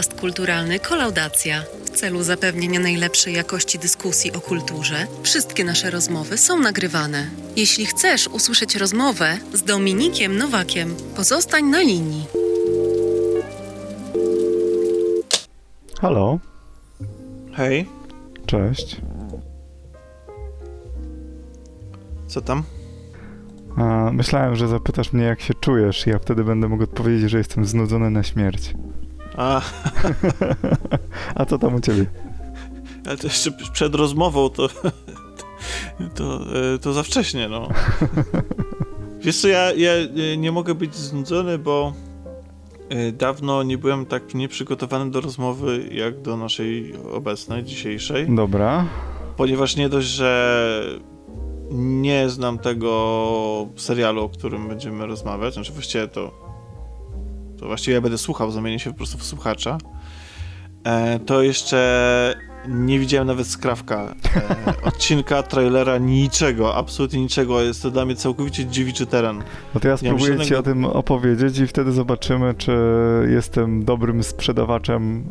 podcast kulturalny Kolaudacja. W celu zapewnienia najlepszej jakości dyskusji o kulturze, wszystkie nasze rozmowy są nagrywane. Jeśli chcesz usłyszeć rozmowę z Dominikiem Nowakiem, pozostań na linii. Halo, Hej, cześć. co tam? A, myślałem, że zapytasz mnie, jak się czujesz, i ja wtedy będę mógł odpowiedzieć, że jestem znudzony na śmierć. A, A co tam u ciebie? ale to jeszcze przed rozmową to, to, to za wcześnie, no. Wiesz co, ja, ja nie mogę być znudzony, bo e, dawno nie byłem tak nieprzygotowany do rozmowy, jak do naszej obecnej, dzisiejszej, Dobra. ponieważ nie dość, że nie znam tego serialu, o którym będziemy rozmawiać, znaczy właściwie to to właściwie ja będę słuchał, zamienię się po prostu w słuchacza, e, to jeszcze nie widziałem nawet skrawka e, odcinka, trailera, niczego, absolutnie niczego. Jest to dla mnie całkowicie dziewiczy teren. No to ja spróbuję ci o tym opowiedzieć i wtedy zobaczymy, czy jestem dobrym sprzedawaczem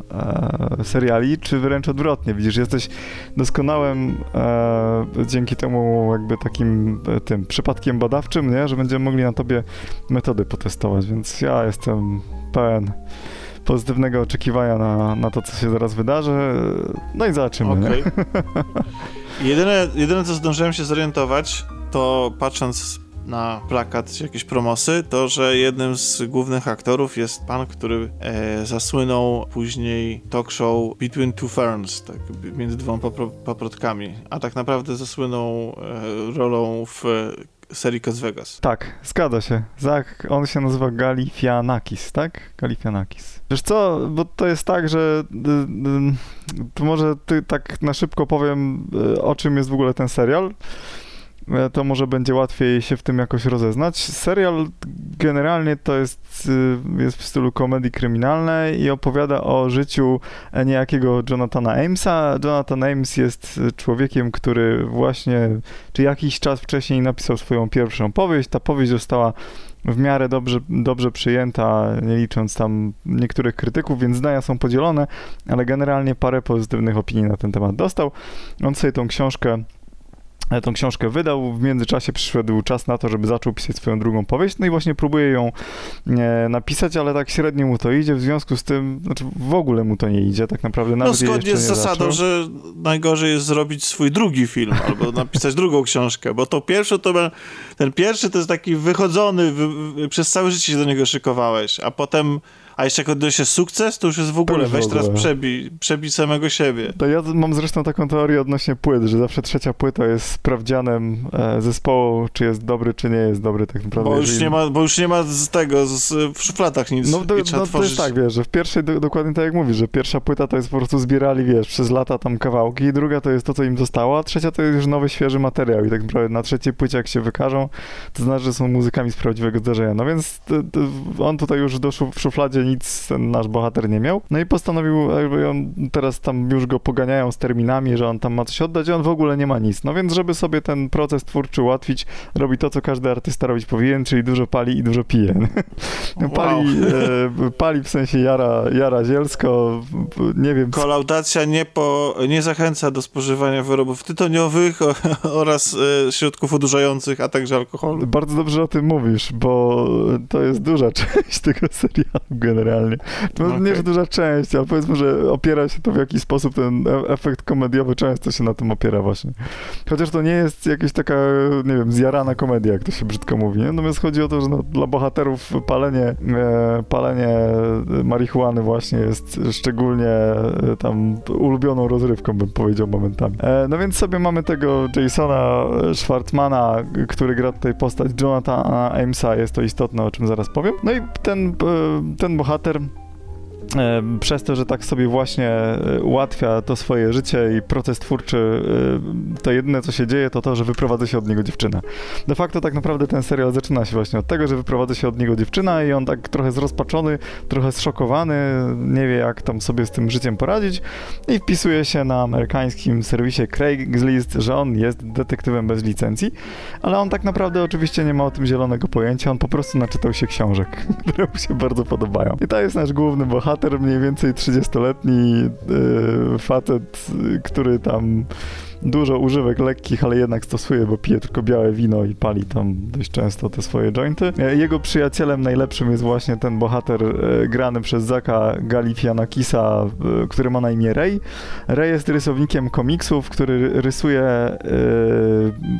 e, seriali, czy wręcz odwrotnie. Widzisz, jesteś doskonałym e, dzięki temu jakby takim e, tym przypadkiem badawczym, nie? że będziemy mogli na tobie metody potestować, więc ja jestem pełen pozytywnego oczekiwania na, na to, co się zaraz wydarzy. No i zobaczymy. Okej. jedyne, jedyne, co zdążyłem się zorientować, to patrząc na plakat czy jakieś promosy, to że jednym z głównych aktorów jest pan, który e, zasłynął później talk show Between Two Ferns, tak, między dwoma papro- paprotkami, a tak naprawdę zasłynął e, rolą w serii Cos Vegas. Tak, zgadza się. Zach, on się nazywa Galifianakis, tak? Galifianakis. Wiesz co, bo to jest tak, że y, y, to może ty tak na szybko powiem, y, o czym jest w ogóle ten serial. E, To może będzie łatwiej się w tym jakoś rozeznać. Serial generalnie to jest, y, jest w stylu komedii kryminalnej i opowiada o życiu e, niejakiego Jonathana Amesa. Jonathan Ames jest y, człowiekiem, który właśnie czy jakiś czas wcześniej napisał swoją pierwszą powieść. Ta powieść została w miarę dobrze, dobrze przyjęta, nie licząc tam niektórych krytyków, więc zdania są podzielone, ale generalnie parę pozytywnych opinii na ten temat dostał. On sobie tą książkę tą książkę wydał, w międzyczasie przyszedł czas na to, żeby zaczął pisać swoją drugą powieść, no i właśnie próbuje ją e, napisać, ale tak średnio mu to idzie, w związku z tym, znaczy w ogóle mu to nie idzie, tak naprawdę No nawet jej zgodnie z zasadą, zaczął. że najgorzej jest zrobić swój drugi film albo napisać drugą książkę, bo to pierwszy to ten pierwszy to jest taki wychodzony, wy, wy, przez całe życie się do niego szykowałeś, a potem, a jeszcze jak odniesie sukces, to już jest w ogóle, już w weź teraz ogóle. przebij, przebij samego siebie. To ja mam zresztą taką teorię odnośnie płyt, że zawsze trzecia płyta jest sprawdzianem e, zespołu, czy jest dobry, czy nie jest dobry tak naprawdę. Bo już, Jeżeli- nie ma, bo już nie ma z tego, z, w szufladach nic No, trzeba no to jest tak, wiesz, że w pierwszej, do, dokładnie tak jak mówisz, że pierwsza płyta to jest po prostu zbierali, wiesz, przez lata tam kawałki, druga to jest to, co im zostało, a trzecia to jest już nowy, świeży materiał i tak naprawdę na trzeciej płycie jak się wykażą, to znaczy, że są muzykami z prawdziwego zdarzenia. No więc to, to on tutaj już do szuf, w szufladzie nic ten nasz bohater nie miał, no i postanowił, jakby on teraz tam już go poganiają z terminami, że on tam ma coś oddać, a on w ogóle nie ma nic. No więc, żeby sobie ten proces twórczy ułatwić, robi to, co każdy artysta robić powinien, czyli dużo pali i dużo pije. Pali, e, pali w sensie jara, jara zielsko, nie wiem, Kolaudacja nie, po, nie zachęca do spożywania wyrobów tytoniowych oraz e, środków odurzających, a także alkoholu. bardzo dobrze o tym mówisz, bo to jest duża część tego serialu generalnie. No, Nie, Okej. że duża część, ale powiedzmy, że opiera się to w jakiś sposób, ten e- efekt komediowy często się na tym opiera właśnie. Chociaż to nie jest jakaś taka, nie wiem, zjarana komedia, jak to się brzydko mówi, nie? Natomiast chodzi o to, że no, dla bohaterów palenie, e, palenie marihuany właśnie jest szczególnie e, tam ulubioną rozrywką, bym powiedział momentami. E, no więc sobie mamy tego Jasona Schwartzmana, który gra tutaj postać Jonathana Amesa, jest to istotne, o czym zaraz powiem. No i ten, e, ten bohater e, przez to, że tak sobie właśnie e, ułatwia to swoje życie i proces twórczy, e, to jedyne co się dzieje to to, że wyprowadza się od niego dziewczyna. De facto tak naprawdę ten serial zaczyna się właśnie od tego, że wyprowadza się od niego dziewczyna i on tak trochę zrozpaczony, trochę zszokowany, nie wie jak tam sobie z tym życiem poradzić i wpisuje się na amerykańskim serwisie Craigslist, że on jest detektywem bez licencji, ale on tak naprawdę oczywiście nie ma o tym zielonego pojęcia, on po prostu naczytał się książek, które mu się bardzo podobają. I to jest nasz główny bohater, bohater mniej więcej 30-letni yy, facet, który tam dużo używek lekkich, ale jednak stosuje, bo pije tylko białe wino i pali tam dość często te swoje jointy. E, jego przyjacielem najlepszym jest właśnie ten bohater e, grany przez Zaka Galifianakisa, e, który ma na imię Ray. Ray jest rysownikiem komiksów, który rysuje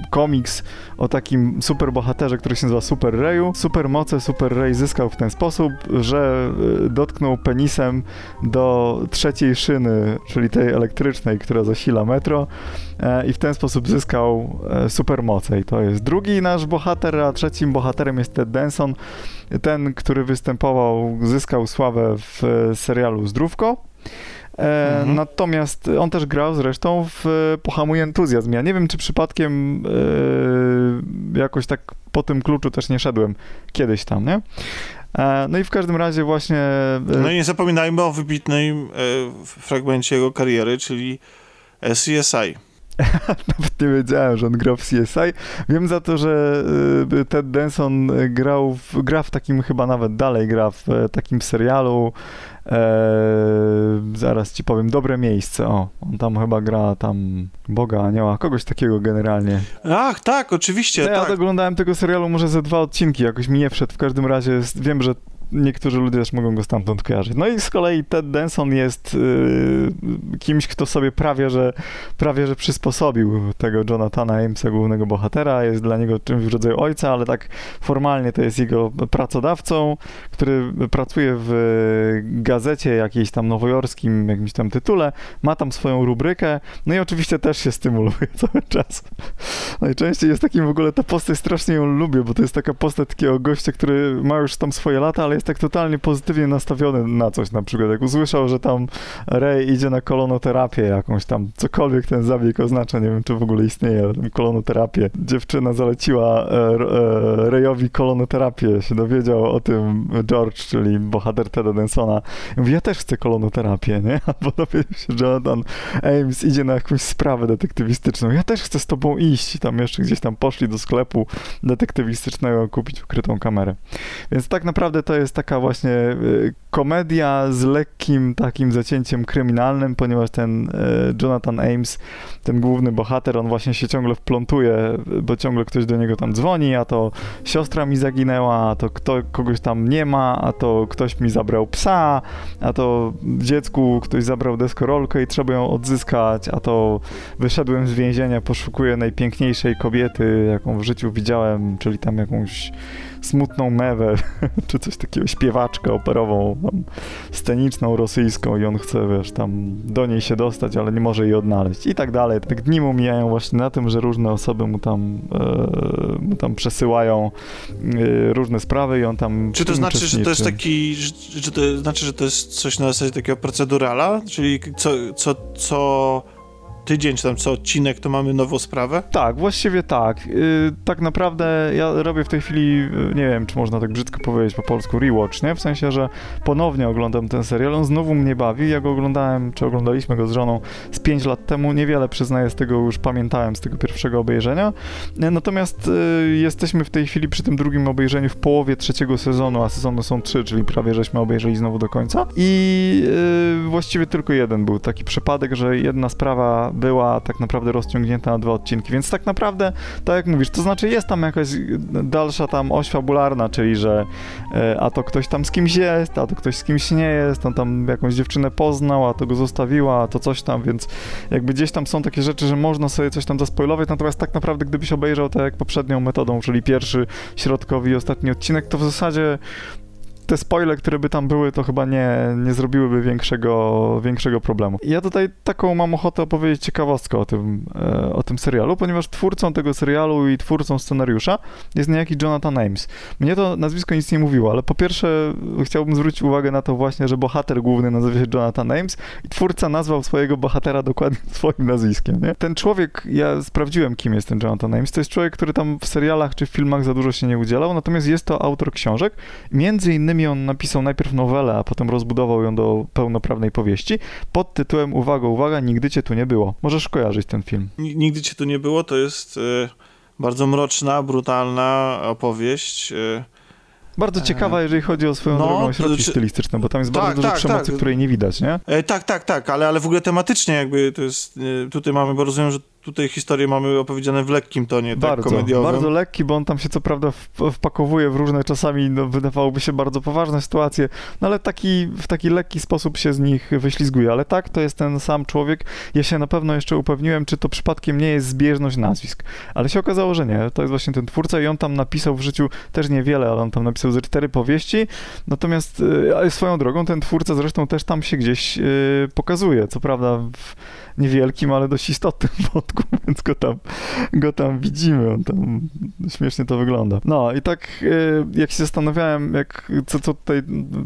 komiks o takim superbohaterze, który się nazywa Super Rayu. Supermoce Super Ray zyskał w ten sposób, że dotknął penisem do trzeciej szyny, czyli tej elektrycznej, która zasila metro i w ten sposób zyskał e, supermoce. I to jest drugi nasz bohater, a trzecim bohaterem jest Ted Denson, ten, który występował, zyskał sławę w serialu Zdrówko. E, mhm. Natomiast on też grał zresztą w Pohamuj Entuzjazm. Ja nie wiem, czy przypadkiem e, jakoś tak po tym kluczu też nie szedłem kiedyś tam, nie? E, no i w każdym razie właśnie... E, no i nie zapominajmy o wybitnym fragmencie jego kariery, czyli CSI. Nawet nie wiedziałem, że on grał w CSI. Wiem za to, że y, Ted Denson grał w, gra w takim, chyba nawet dalej gra w e, takim serialu. E, zaraz ci powiem, dobre miejsce. O, on tam chyba gra tam Boga, Anioła, kogoś takiego generalnie. Ach, tak, oczywiście. Ja tak. oglądałem tego serialu może ze dwa odcinki, jakoś mi nie wszedł. W każdym razie wiem, że niektórzy ludzie też mogą go stamtąd kojarzyć. No i z kolei Ted Denson jest y, kimś, kto sobie prawie że, prawie, że przysposobił tego Jonathana Amesa, głównego bohatera. Jest dla niego czymś w rodzaju ojca, ale tak formalnie to jest jego pracodawcą, który pracuje w gazecie jakiejś tam nowojorskim, jakimś tam tytule, ma tam swoją rubrykę, no i oczywiście też się stymuluje cały czas. Najczęściej jest takim w ogóle, ta postać strasznie ją lubię, bo to jest taka postać takiego gościa, który ma już tam swoje lata, ale jest tak totalnie pozytywnie nastawiony na coś, na przykład jak usłyszał, że tam Ray idzie na kolonoterapię jakąś tam, cokolwiek ten zabieg oznacza, nie wiem, czy w ogóle istnieje, ale tam kolonoterapię. Dziewczyna zaleciła e, e, Rayowi kolonoterapię, się dowiedział o tym George, czyli bohater Teda Densona. Mówi, ja też chcę kolonoterapię, nie? Albo dowiedział się, Jonathan Ames idzie na jakąś sprawę detektywistyczną. Ja też chcę z tobą iść. Tam jeszcze gdzieś tam poszli do sklepu detektywistycznego kupić ukrytą kamerę. Więc tak naprawdę to jest jest taka właśnie y, komedia z lekkim takim zacięciem kryminalnym, ponieważ ten y, Jonathan Ames, ten główny bohater, on właśnie się ciągle wplątuje, bo ciągle ktoś do niego tam dzwoni, a to siostra mi zaginęła, a to kto, kogoś tam nie ma, a to ktoś mi zabrał psa, a to dziecku ktoś zabrał deskorolkę i trzeba ją odzyskać, a to wyszedłem z więzienia, poszukuję najpiękniejszej kobiety, jaką w życiu widziałem, czyli tam jakąś smutną mewę, czy coś takiego, śpiewaczkę operową, tam, sceniczną, rosyjską i on chce, wiesz, tam do niej się dostać, ale nie może jej odnaleźć i tak dalej. Tak dni mu mijają właśnie na tym, że różne osoby mu tam, e, mu tam przesyłają e, różne sprawy i on tam Czy to znaczy, że to jest taki, że, że to znaczy, że to jest coś na zasadzie takiego procedurala? Czyli co, co, co tydzień, czy tam co odcinek, to mamy nową sprawę? Tak, właściwie tak. Yy, tak naprawdę ja robię w tej chwili, yy, nie wiem, czy można tak brzydko powiedzieć po polsku, rewatch, nie? W sensie, że ponownie oglądam ten serial, on znowu mnie bawi. Ja go oglądałem, czy oglądaliśmy go z żoną z 5 lat temu. Niewiele przyznaję z tego już pamiętałem, z tego pierwszego obejrzenia. Yy, natomiast yy, jesteśmy w tej chwili przy tym drugim obejrzeniu w połowie trzeciego sezonu, a sezony są trzy, czyli prawie żeśmy obejrzeli znowu do końca. I yy, właściwie tylko jeden był taki przypadek, że jedna sprawa była tak naprawdę rozciągnięta na dwa odcinki, więc tak naprawdę, tak jak mówisz, to znaczy jest tam jakaś dalsza tam oś fabularna, czyli że e, a to ktoś tam z kimś jest, a to ktoś z kimś nie jest, on tam jakąś dziewczynę poznał, a to go zostawiła, a to coś tam, więc jakby gdzieś tam są takie rzeczy, że można sobie coś tam zaspoilować, natomiast tak naprawdę gdybyś obejrzał tak jak poprzednią metodą, czyli pierwszy, środkowy i ostatni odcinek, to w zasadzie te spoile, które by tam były, to chyba nie, nie zrobiłyby większego, większego problemu. Ja tutaj taką mam ochotę opowiedzieć ciekawostkę o tym, e, o tym serialu, ponieważ twórcą tego serialu i twórcą scenariusza jest niejaki Jonathan Ames. Mnie to nazwisko nic nie mówiło, ale po pierwsze chciałbym zwrócić uwagę na to właśnie, że bohater główny nazywa się Jonathan Ames i twórca nazwał swojego bohatera dokładnie swoim nazwiskiem, nie? Ten człowiek, ja sprawdziłem, kim jest ten Jonathan Ames, to jest człowiek, który tam w serialach czy w filmach za dużo się nie udzielał, natomiast jest to autor książek, między innymi on napisał najpierw nowelę, a potem rozbudował ją do pełnoprawnej powieści pod tytułem Uwaga, uwaga, nigdy cię tu nie było. Możesz kojarzyć ten film. Nigdy cię tu nie było to jest y, bardzo mroczna, brutalna opowieść. Y, Bardzo ciekawa, jeżeli chodzi o swoją no, drogą środki czy- stylistyczne, bo tam jest Tak, bardzo dużo tak, przemocy, tak. której nie widać, nie? E, tak, tak, tak, ale, ale w ogóle tematycznie jakby to jest, e, tutaj mamy, bo rozumiem, że tutaj historie mamy opowiedziane w lekkim tonie, tak bardzo, komediowym. bardzo lekki, bo on tam się co prawda wpakowuje w różne czasami, no, wydawałoby się bardzo poważne sytuacje, no ale taki, w taki lekki sposób się z nich wyślizguje. Ale tak, to jest ten sam człowiek. Ja się na pewno jeszcze upewniłem, czy to przypadkiem nie jest zbieżność nazwisk. Ale się okazało, że nie. To jest właśnie ten twórca i on tam napisał w życiu też niewiele, ale on tam napisał ze cztery powieści. Natomiast y, swoją drogą ten twórca zresztą też tam się gdzieś y, pokazuje. Co prawda w niewielkim, ale dość istotnym wątku, więc go tam, go tam widzimy. On tam śmiesznie to wygląda. No i tak y, jak się zastanawiałem, jak, co, co tutaj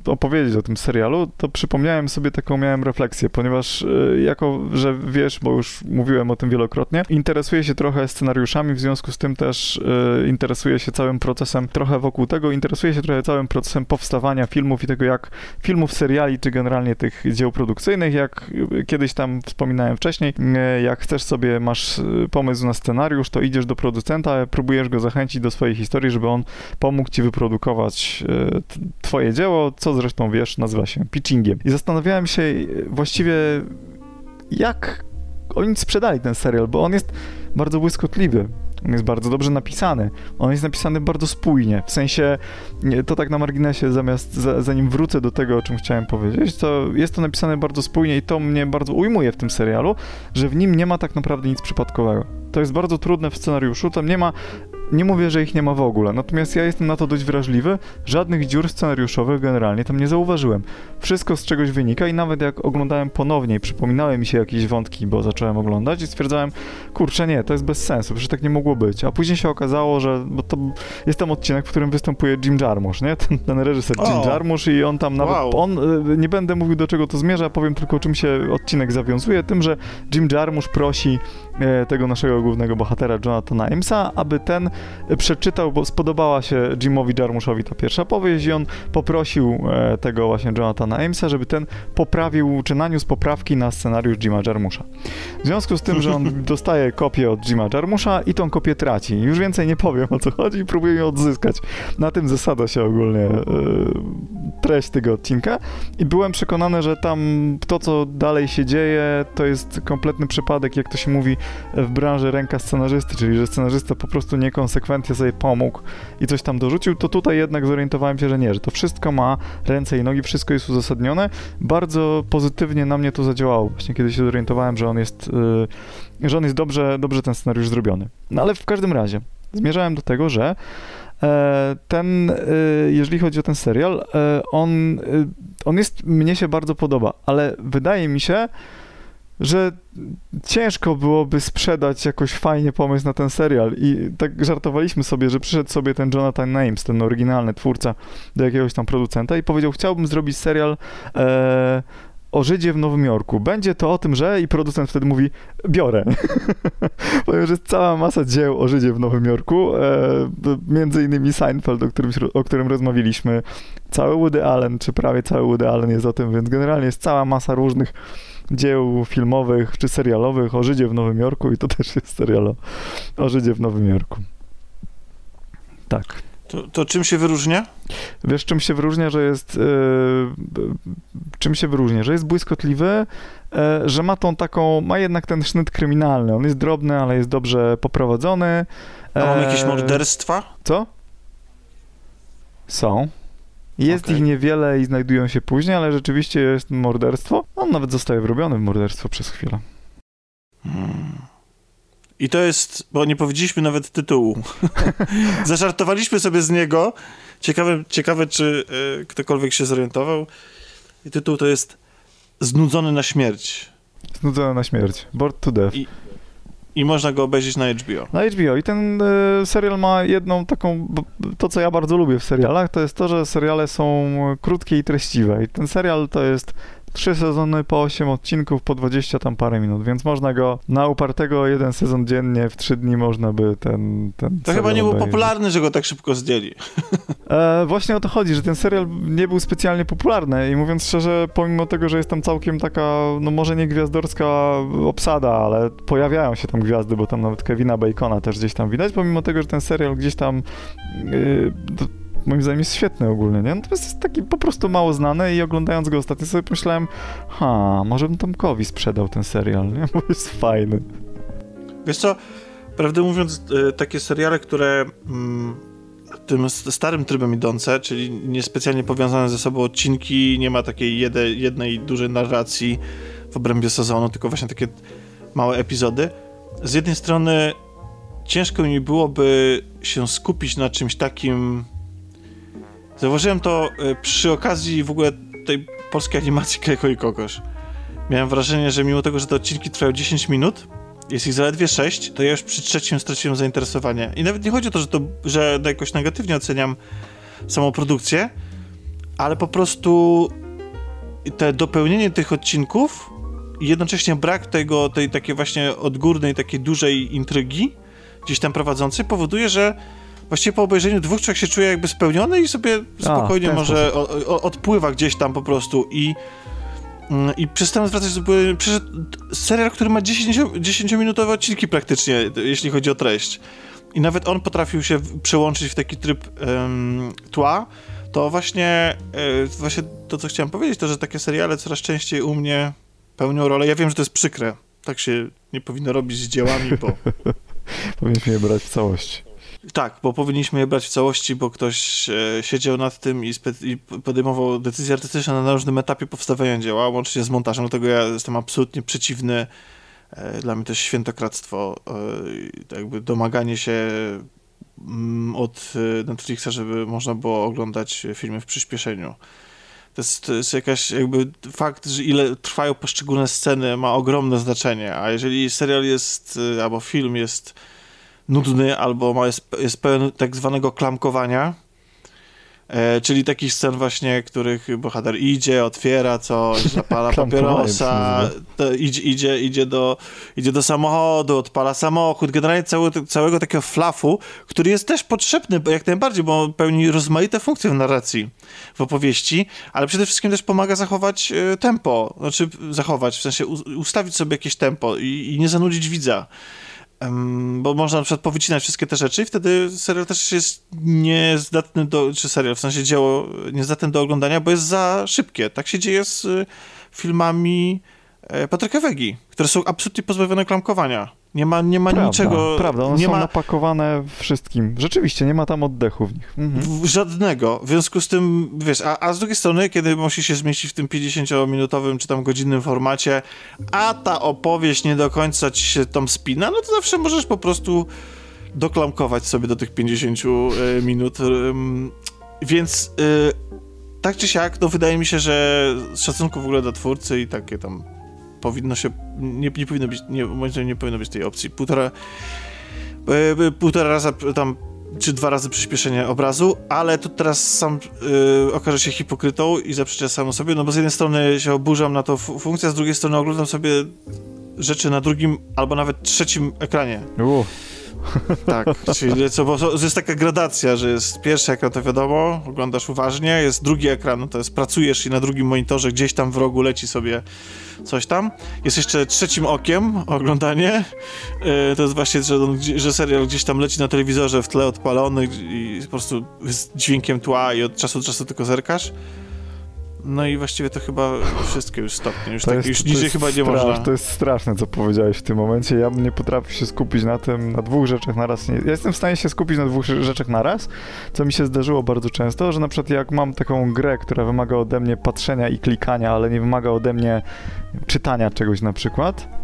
opowiedzieć o tym serialu, to przypomniałem sobie taką miałem refleksję, ponieważ y, jako, że wiesz, bo już mówiłem o tym wielokrotnie, interesuję się trochę scenariuszami, w związku z tym też y, interesuję się całym procesem, trochę wokół tego, interesuję się trochę całym procesem powstawania filmów i tego, jak filmów, seriali, czy generalnie tych dzieł produkcyjnych, jak kiedyś tam wspominałem wcześniej, y, jak chcesz sobie, masz y, pomysł na scenariusz, to idziesz do producenta, próbujesz go zachęcić do swojej historii, żeby on pomógł ci wyprodukować t- twoje dzieło, co zresztą wiesz, nazywa się pitchingiem. I zastanawiałem się właściwie, jak oni sprzedali ten serial, bo on jest bardzo błyskotliwy. On jest bardzo dobrze napisany. On jest napisany bardzo spójnie. W sensie, to tak na marginesie, zamiast za, zanim wrócę do tego, o czym chciałem powiedzieć, to jest to napisane bardzo spójnie i to mnie bardzo ujmuje w tym serialu, że w nim nie ma tak naprawdę nic przypadkowego. To jest bardzo trudne w scenariuszu, tam nie ma nie mówię, że ich nie ma w ogóle, natomiast ja jestem na to dość wrażliwy. Żadnych dziur scenariuszowych generalnie tam nie zauważyłem. Wszystko z czegoś wynika i nawet jak oglądałem ponownie i przypominały mi się jakieś wątki, bo zacząłem oglądać i stwierdzałem, kurczę nie, to jest bez sensu, przecież tak nie mogło być. A później się okazało, że, bo to jest tam odcinek, w którym występuje Jim Jarmusch, nie? Ten, ten reżyser Jim O! Jarmusch i on tam nawet, Wow. on, y, nie będę mówił do czego to zmierza, powiem tylko czym się odcinek zawiązuje, tym, że Jim Jarmusch prosi e, tego naszego głównego bohatera Jonathana Amesa, aby ten przeczytał, bo spodobała się Jimowi Jarmuszowi ta pierwsza powieść i on poprosił e, tego właśnie Jonathana Amesa, żeby ten poprawił, czy naniósł poprawki na scenariusz Jima Jarmusza. W związku z tym, że on dostaje kopię od Jima Jarmusza i tą kopię traci. Już więcej nie powiem o co chodzi i próbuje ją odzyskać. Na tym zasada się ogólnie e, treść tego odcinka i byłem przekonany, że tam to, co dalej się dzieje, to jest kompletny przypadek, jak to się mówi w branży ręka scenarzysty, czyli że scenarzysta po prostu niekonsekwentnie sobie pomógł i coś tam dorzucił, to tutaj jednak zorientowałem się, że nie, że to wszystko ma ręce i nogi, wszystko jest uzasadnione. Bardzo pozytywnie na mnie to zadziałało, właśnie kiedy się zorientowałem, że on jest, yy, że on jest dobrze, dobrze ten scenariusz zrobiony. No ale w każdym razie, zmierzałem do tego, że e, ten, e, jeżeli chodzi o ten serial, e, on, e, on jest, mnie się bardzo podoba, ale wydaje mi się, że ciężko byłoby sprzedać jakoś fajnie pomysł na ten serial i tak żartowaliśmy sobie, że przyszedł sobie ten Jonathan Names, ten oryginalny twórca do jakiegoś tam producenta i powiedział, chciałbym zrobić serial e, o Żydzie w Nowym Jorku. Będzie to o tym, że i producent wtedy mówi, biorę. Ponieważ jest cała masa dzieł o Żydzie w Nowym Jorku, e, między innymi Seinfeld, o którym, o którym rozmawialiśmy, cały Woody Allen, czy prawie cały Woody Allen jest o tym, więc generalnie jest cała masa różnych dzieł filmowych czy serialowych o Żydzie w Nowym Jorku i to też jest serial o, o Żydzie w Nowym Jorku. Tak. To, to czym się wyróżnia? Wiesz, czym się wyróżnia, że jest. Yy, czym się wyróżnia? Że jest błyskotliwy, yy, że ma tą taką. Ma jednak ten sznyt kryminalny. On jest drobny, ale jest dobrze poprowadzony. A mamy Yy, jakieś morderstwa? Co? Są. Jest Okej. ich niewiele i znajdują się później, ale rzeczywiście jest morderstwo. On nawet zostaje wrobiony w morderstwo przez chwilę. Hmm. I to jest, bo nie powiedzieliśmy nawet tytułu. Zażartowaliśmy sobie z niego. Ciekawe, ciekawe czy e, ktokolwiek się zorientował. I tytuł to jest Znudzony na śmierć. Znudzony na śmierć. Bored to death. I- I można go obejrzeć na HBO. Na HBO. I ten e, serial ma jedną taką. To, co ja bardzo lubię w serialach, to jest to, że seriale są krótkie i treściwe. I ten serial to jest trzy sezony po 8 odcinków, po 20 tam parę minut, więc można go na upartego jeden sezon dziennie, w trzy dni można by ten. ten To chyba nie był obejrzeć. popularny, że go tak szybko zdjęli. E, właśnie o to chodzi, że ten serial nie był specjalnie popularny i mówiąc szczerze, pomimo tego, że jest tam całkiem taka, no może nie gwiazdorska obsada, ale pojawiają się tam gwiazdy, bo tam nawet Kevina Bacona też gdzieś tam widać, pomimo tego, że ten serial gdzieś tam yy, moim zdaniem jest świetny ogólnie, nie? Natomiast jest taki po prostu mało znany i oglądając go ostatnio sobie pomyślałem, ha, może bym Tomkowi sprzedał ten serial, nie? Bo jest fajny. Wiesz co, prawdę mówiąc, e, takie seriale, które mm, tym starym trybem idące, czyli niespecjalnie powiązane ze sobą odcinki, nie ma takiej jede, jednej dużej narracji w obrębie sezonu, tylko właśnie takie małe epizody. Z jednej strony ciężko mi byłoby się skupić na czymś takim. Zauważyłem to e, przy okazji w ogóle tej polskiej animacji Keko i Kokosz. Miałem wrażenie, że mimo tego, że te odcinki trwają 10 minut, jest ich zaledwie 6, to ja już przy trzecim straciłem zainteresowanie. I nawet nie chodzi o to, że, to, że jakoś negatywnie oceniam samą produkcję, ale po prostu te dopełnienie tych odcinków i jednocześnie brak tego, tej takiej właśnie odgórnej, takiej dużej intrygi gdzieś tam prowadzącej powoduje, że właściwie po obejrzeniu dwóch człowiek się czuje jakby spełniony i sobie spokojnie A, może o, o, odpływa gdzieś tam po prostu i mm, i przestałem zwracać zupełnie... serial, który ma 10, 10-minutowe odcinki praktycznie, jeśli chodzi o treść. I nawet on potrafił się przełączyć w taki tryb um, tła, to właśnie, y, właśnie to, co chciałem powiedzieć, to, że takie seriale coraz częściej u mnie pełnią rolę. Ja wiem, że to jest przykre. Tak się nie powinno robić z dziełami, bo... powinniśmy je brać w całości. Tak, bo powinniśmy je brać w całości, bo ktoś e, siedział nad tym i, i, podejmował decyzje artystyczne na różnym etapie powstawania dzieła, łącznie z montażem, dlatego ja jestem absolutnie przeciwny. E, dla mnie to jest świętokradztwo, e, jakby domaganie się mm, od e, Netflixa, żeby można było oglądać filmy w przyspieszeniu. To jest, to jest jakaś jakby fakt, że ile trwają poszczególne sceny ma ogromne znaczenie, a jeżeli serial jest, y, albo film jest nudny, albo ma, jest, jest pełen tak zwanego klamkowania, E, czyli takich scen właśnie, których bohater idzie, otwiera coś, zapala papierosa, idzie, idzie, idzie, do, idzie do samochodu, odpala samochód, generalnie cały, całego takiego flafu, który jest też potrzebny jak najbardziej, bo pełni rozmaite funkcje w narracji, w opowieści, ale przede wszystkim też pomaga zachować e, tempo, znaczy zachować, w sensie ustawić sobie jakieś tempo i, i nie zanudzić widza bo można na przykład powycinać wszystkie te rzeczy i wtedy serial też jest niezdatny do, czy serial, w sensie dzieło niezdatny do oglądania, bo jest za szybkie. Tak się dzieje z y, filmami Patryka Wegi, które są absolutnie pozbawione klamkowania. Nie ma, nie ma prawda, niczego. Prawda, one nie są ma... napakowane wszystkim. Rzeczywiście, nie ma tam oddechu w nich. Mhm. Żadnego. W związku z tym, wiesz, a, a z drugiej strony, kiedy musi się zmieścić w tym 50-minutowym czy tam godzinnym formacie, a ta opowieść nie do końca ci się tam spina, no to zawsze możesz po prostu doklamkować sobie do tych 50 e, minut. Więc e, tak czy siak, no wydaje mi się, że z szacunku w ogóle do twórcy i takie tam powinno się, nie, nie powinno być, nie, moim zdaniem nie powinno być tej opcji. Półtora, e, półtora raza tam czy dwa razy przyspieszenie obrazu, ale tu teraz sam yy, okaże się hipokrytą i zaprzeczę sam sobie, no bo z jednej strony się oburzam na to funkcję, z drugiej strony oglądam sobie rzeczy na drugim albo nawet trzecim ekranie. Uh. Tak, czyli co, bo jest taka gradacja, że jest pierwszy ekran, to wiadomo, oglądasz uważnie, jest drugi ekran, no to jest pracujesz i na drugim monitorze gdzieś tam w rogu leci sobie coś tam. Jest jeszcze trzecim okiem oglądanie, yy, to jest właśnie, że, że serial gdzieś tam leci na telewizorze w tle odpalony i po prostu z dźwiękiem tła i od czasu do czasu tylko zerkasz. No i właściwie to chyba wszystkie już stopnie. Już, tak, jest, już niżej chyba nie można. To jest straszne, co powiedziałeś w tym momencie. Ja nie potrafię się skupić na tym, na dwóch rzeczach na raz. Nie, ja jestem w stanie się skupić na dwóch rzeczach na raz, co mi się zdarzyło bardzo często, że na przykład jak mam taką grę, która wymaga ode mnie patrzenia i klikania, ale nie wymaga ode mnie czytania czegoś na przykład,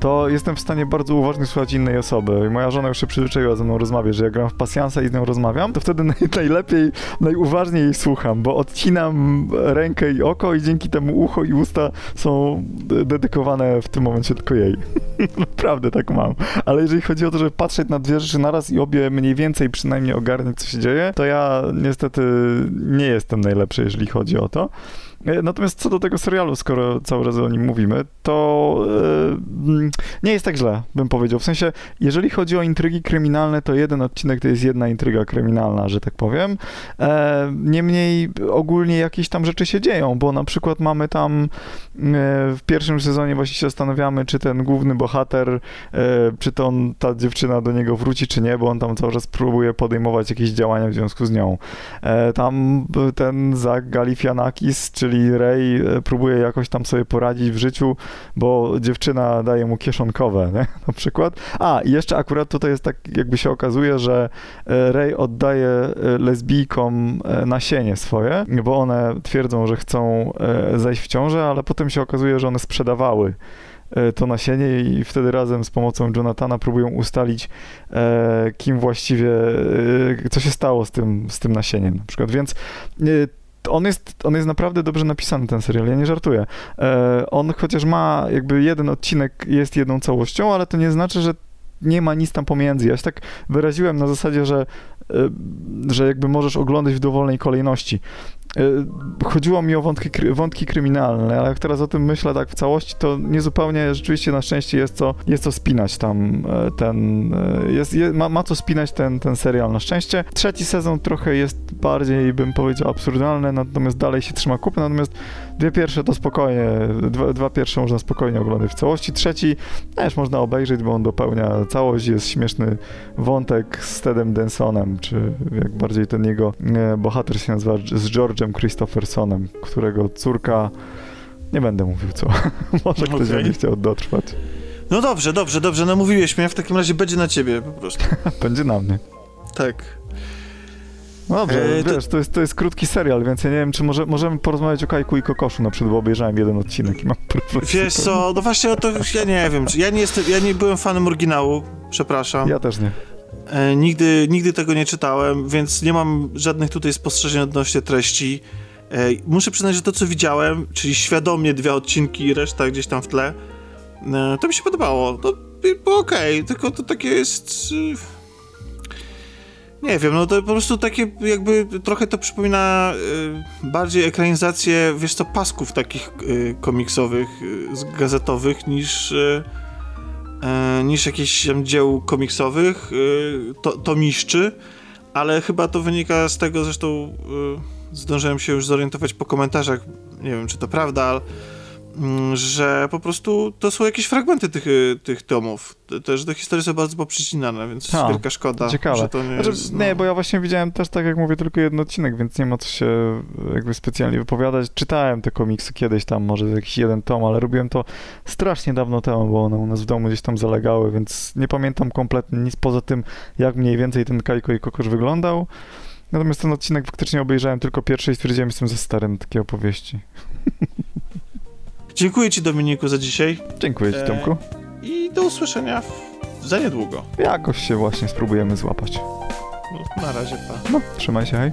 to jestem w stanie bardzo uważnie słuchać innej osoby. I moja żona już się przyzwyczaiła ze mną rozmawiać, że jak gram w pasjansa i z nią rozmawiam, to wtedy naj, najlepiej, najuważniej jej słucham, bo odcinam rękę i oko i dzięki temu ucho i usta są dedykowane w tym momencie tylko jej. Naprawdę tak mam. Ale jeżeli chodzi o to, żeby patrzeć na dwie rzeczy naraz i obie mniej więcej przynajmniej ogarniać, co się dzieje, to ja niestety nie jestem najlepszy, jeżeli chodzi o to. E, natomiast co do tego serialu, skoro cały czas o nim mówimy, to yy, nie jest tak źle, bym powiedział. W sensie, jeżeli chodzi o intrygi kryminalne, to jeden odcinek to jest jedna intryga kryminalna, że tak powiem. E, niemniej ogólnie jakieś tam rzeczy się dzieją, bo na przykład mamy tam e, w pierwszym sezonie właśnie się zastanawiamy, czy ten główny bohater, e, czy to on, ta dziewczyna do niego wróci, czy nie, bo on tam cały czas próbuje podejmować jakieś działania w związku z nią. E, tam ten Zach Galifianakis, czyli Ray, e, próbuje jakoś tam sobie poradzić w życiu, bo dziewczyna daje mu kieszonkowe, nie? na przykład. A, i jeszcze akurat tutaj jest tak, jakby się okazuje, że e, Ray oddaje e, lesbijkom nasienie swoje, bo one twierdzą, że chcą zajść w ciążę, ale potem się okazuje, że one sprzedawały to nasienie i wtedy razem z pomocą Jonathana próbują ustalić, kim właściwie, co się stało z tym, z tym nasieniem na przykład, więc on jest, on jest naprawdę dobrze napisany, ten serial, ja nie żartuję. E, on chociaż ma jakby jeden odcinek jest jedną całością, ale to nie znaczy, że nie ma nic tam pomiędzy. Ja się tak wyraziłem na zasadzie, że, e, że jakby możesz oglądać w dowolnej kolejności. E, Chodziło mi o wątki, wątki kryminalne, ale jak teraz o tym myślę tak w całości, to niezupełnie rzeczywiście na szczęście jest co, jest co spinać tam e, ten, e, jest, je, ma, ma co spinać ten, ten serial na szczęście. Trzeci sezon trochę jest bardziej, bym powiedział, absurdalny, natomiast dalej się trzyma kupy, natomiast dwie pierwsze to spokojnie, dwa, dwa pierwsze można spokojnie oglądać w całości. Trzeci też można obejrzeć, bo on dopełnia całość, jest śmieszny wątek z Tedem Densonem, czy jak bardziej ten jego bohater się nazywa z George'em Christophersonem, którego córka nie będę mówił co. Może ktoś Okej. będzie chciał dotrwać. No dobrze, dobrze, dobrze, namówiłeś mnie, w takim razie będzie na ciebie po prostu. Będzie na mnie. Tak. No dobrze, E, to- wiesz, to jest, to jest krótki serial, więc ja nie wiem, czy może, możemy porozmawiać o Kajku i Kokoszu na przykład, bo obejrzałem jeden odcinek i mam problem. Wiesz co, no właśnie to ja nie wiem, ja nie jestem, ja nie byłem fanem oryginału, przepraszam. Ja też nie. E, nigdy, nigdy tego nie czytałem, więc nie mam żadnych tutaj spostrzeżeń odnośnie treści. E, muszę przyznać, że to co widziałem, czyli świadomie dwie odcinki i reszta gdzieś tam w tle, e, to mi się podobało. To było okej, tylko to takie jest... Nie wiem, no to po prostu takie jakby trochę to przypomina bardziej ekranizację, wiesz co, pasków takich komiksowych, gazetowych niż... niż jakichś dzieł komiksowych, y, to, tomiszczy, ale chyba to wynika z tego, zresztą y, zdążyłem się już zorientować po komentarzach, nie wiem czy to prawda, ale, że po prostu to są jakieś fragmenty tych, tych tomów. Te- Też te historie są bardzo poprzecinane, więc Ha, wielka szkoda, ciekawe. że to nie Znaczy, jest... Nie, no. bo ja właśnie widziałem też, tak jak mówię, tylko jeden odcinek, więc nie ma co się jakby specjalnie wypowiadać. Czytałem te komiksy kiedyś tam, może jakiś jeden tom, ale robiłem to strasznie dawno temu, bo one u nas w domu gdzieś tam zalegały, więc nie pamiętam kompletnie nic poza tym, jak mniej więcej ten Kajko i Kokosz wyglądał. Natomiast ten odcinek faktycznie obejrzałem tylko pierwszy i stwierdziłem, że jestem za stary na takie opowieści. Dziękuję ci Dominiku za dzisiaj Dziękuję ci, E, Tomku. i do usłyszenia w, za niedługo. Jakoś się właśnie spróbujemy złapać. No, na razie, pa. No, trzymaj się, hej.